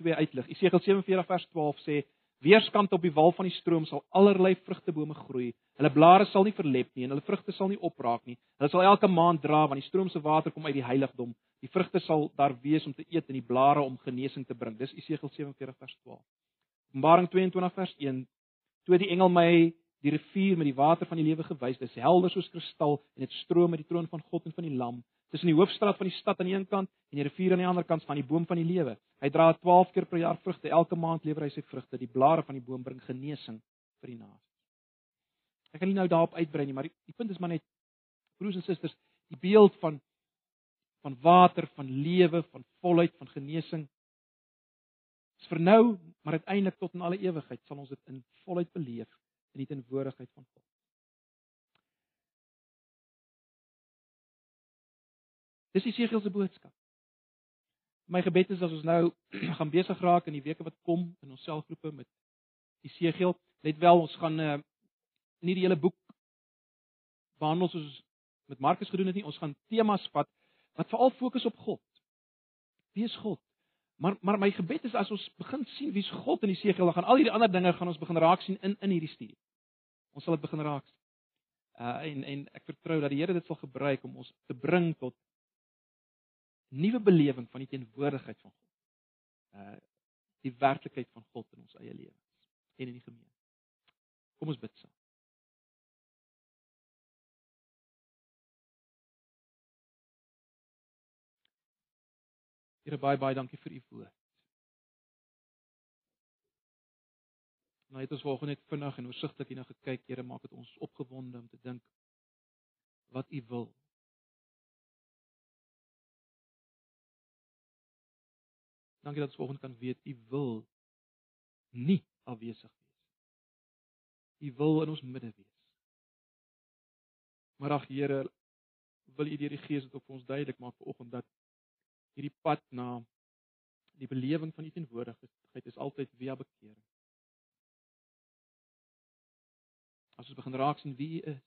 twee uitlig. Jesegiel 47 vers 12 sê Weerskant op die wal van die stroom sal allerlei vrugtebome groei. Hulle blare sal nie verlep nie en hulle vrugte sal nie opraak nie. Hulle sal elke maand dra want die stroom se water kom uit die heiligdom. Die vrugte sal daar wees om te eet en die blare om genesing te bring. Dis Esegiel 47 vers 12. Openbaring 22 vers 1. Toe die engel my die rivier met die water van die lewe gewys, dis helder soos kristal en dit stroom uit die troon van God en van die Lam tussen die hoofstraat van die stad aan die een kant en die rivier aan die ander kant van die boom van die lewe. Hy dra 12 keer per jaar vrugte. Elke maand lewer hy sy vrugte. Die blare van die boom bring genesing vir die nasies. Ek gaan nie nou daarop uitbrei nie, maar die, die punt is maar net broers en susters, die beeld van van water, van lewe, van volheid, van genesing is vir nou, maar uiteindelik tot in alle ewigheid sal ons dit in volheid beleef in die teenwoordigheid van God. Dis Jesegiel se boodskap. My gebed is as ons nou gaan besig raak in die weke wat kom in ons selfgroepe met Jesegiel, let wel ons gaan uh, nie die hele boek behandel soos met Markus gedoen het nie. Ons gaan temas vat wat veral fokus op God. Wie is God? Maar maar my gebed is as ons begin sien wie's God in Jesegiel, dan gaan al hierdie ander dinge gaan ons begin raak sien in in hierdie studie. Ons sal dit begin raak sien. Uh en en ek vertrou dat die Here dit sal gebruik om ons te bring tot nuwe belewing van die teenwoordigheid van God. Uh die werklikheid van God in ons eie lewens en in die gemeente. Kom ons bid saam. Here baie baie dankie vir u woord. Nou het ons vanoggend net vinnig en oorsigtelik hierna gekyk. Here maak dit ons opgewonde om te dink wat u wil Dankie dat ons vanoggend kan weet u wil nie afwesig wees. U wil in ons midde wees. Maar ag Here, wil u deur die Gees dit op ons duidelik maak vanoggend dat hierdie pad na die belewing van u teenwoordigheid is altyd via bekering. As ons begin raak sien wie is,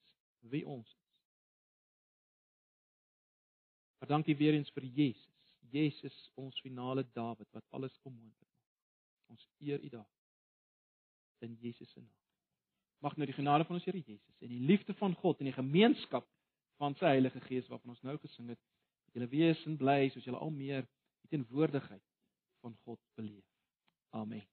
wie ons is. Maar dankie weer eens vir Jesus. Jesus ons finale Dawid wat alles kom moontlik maak. Ons eer U daar. In Jesus se naam. Mag nou die genade van ons Here Jesus en die liefde van God en die gemeenskap van sy Heilige Gees waarvan ons nou gesing het, julle wees en bly soos julle al meer die teenwoordigheid van God beleef. Amen.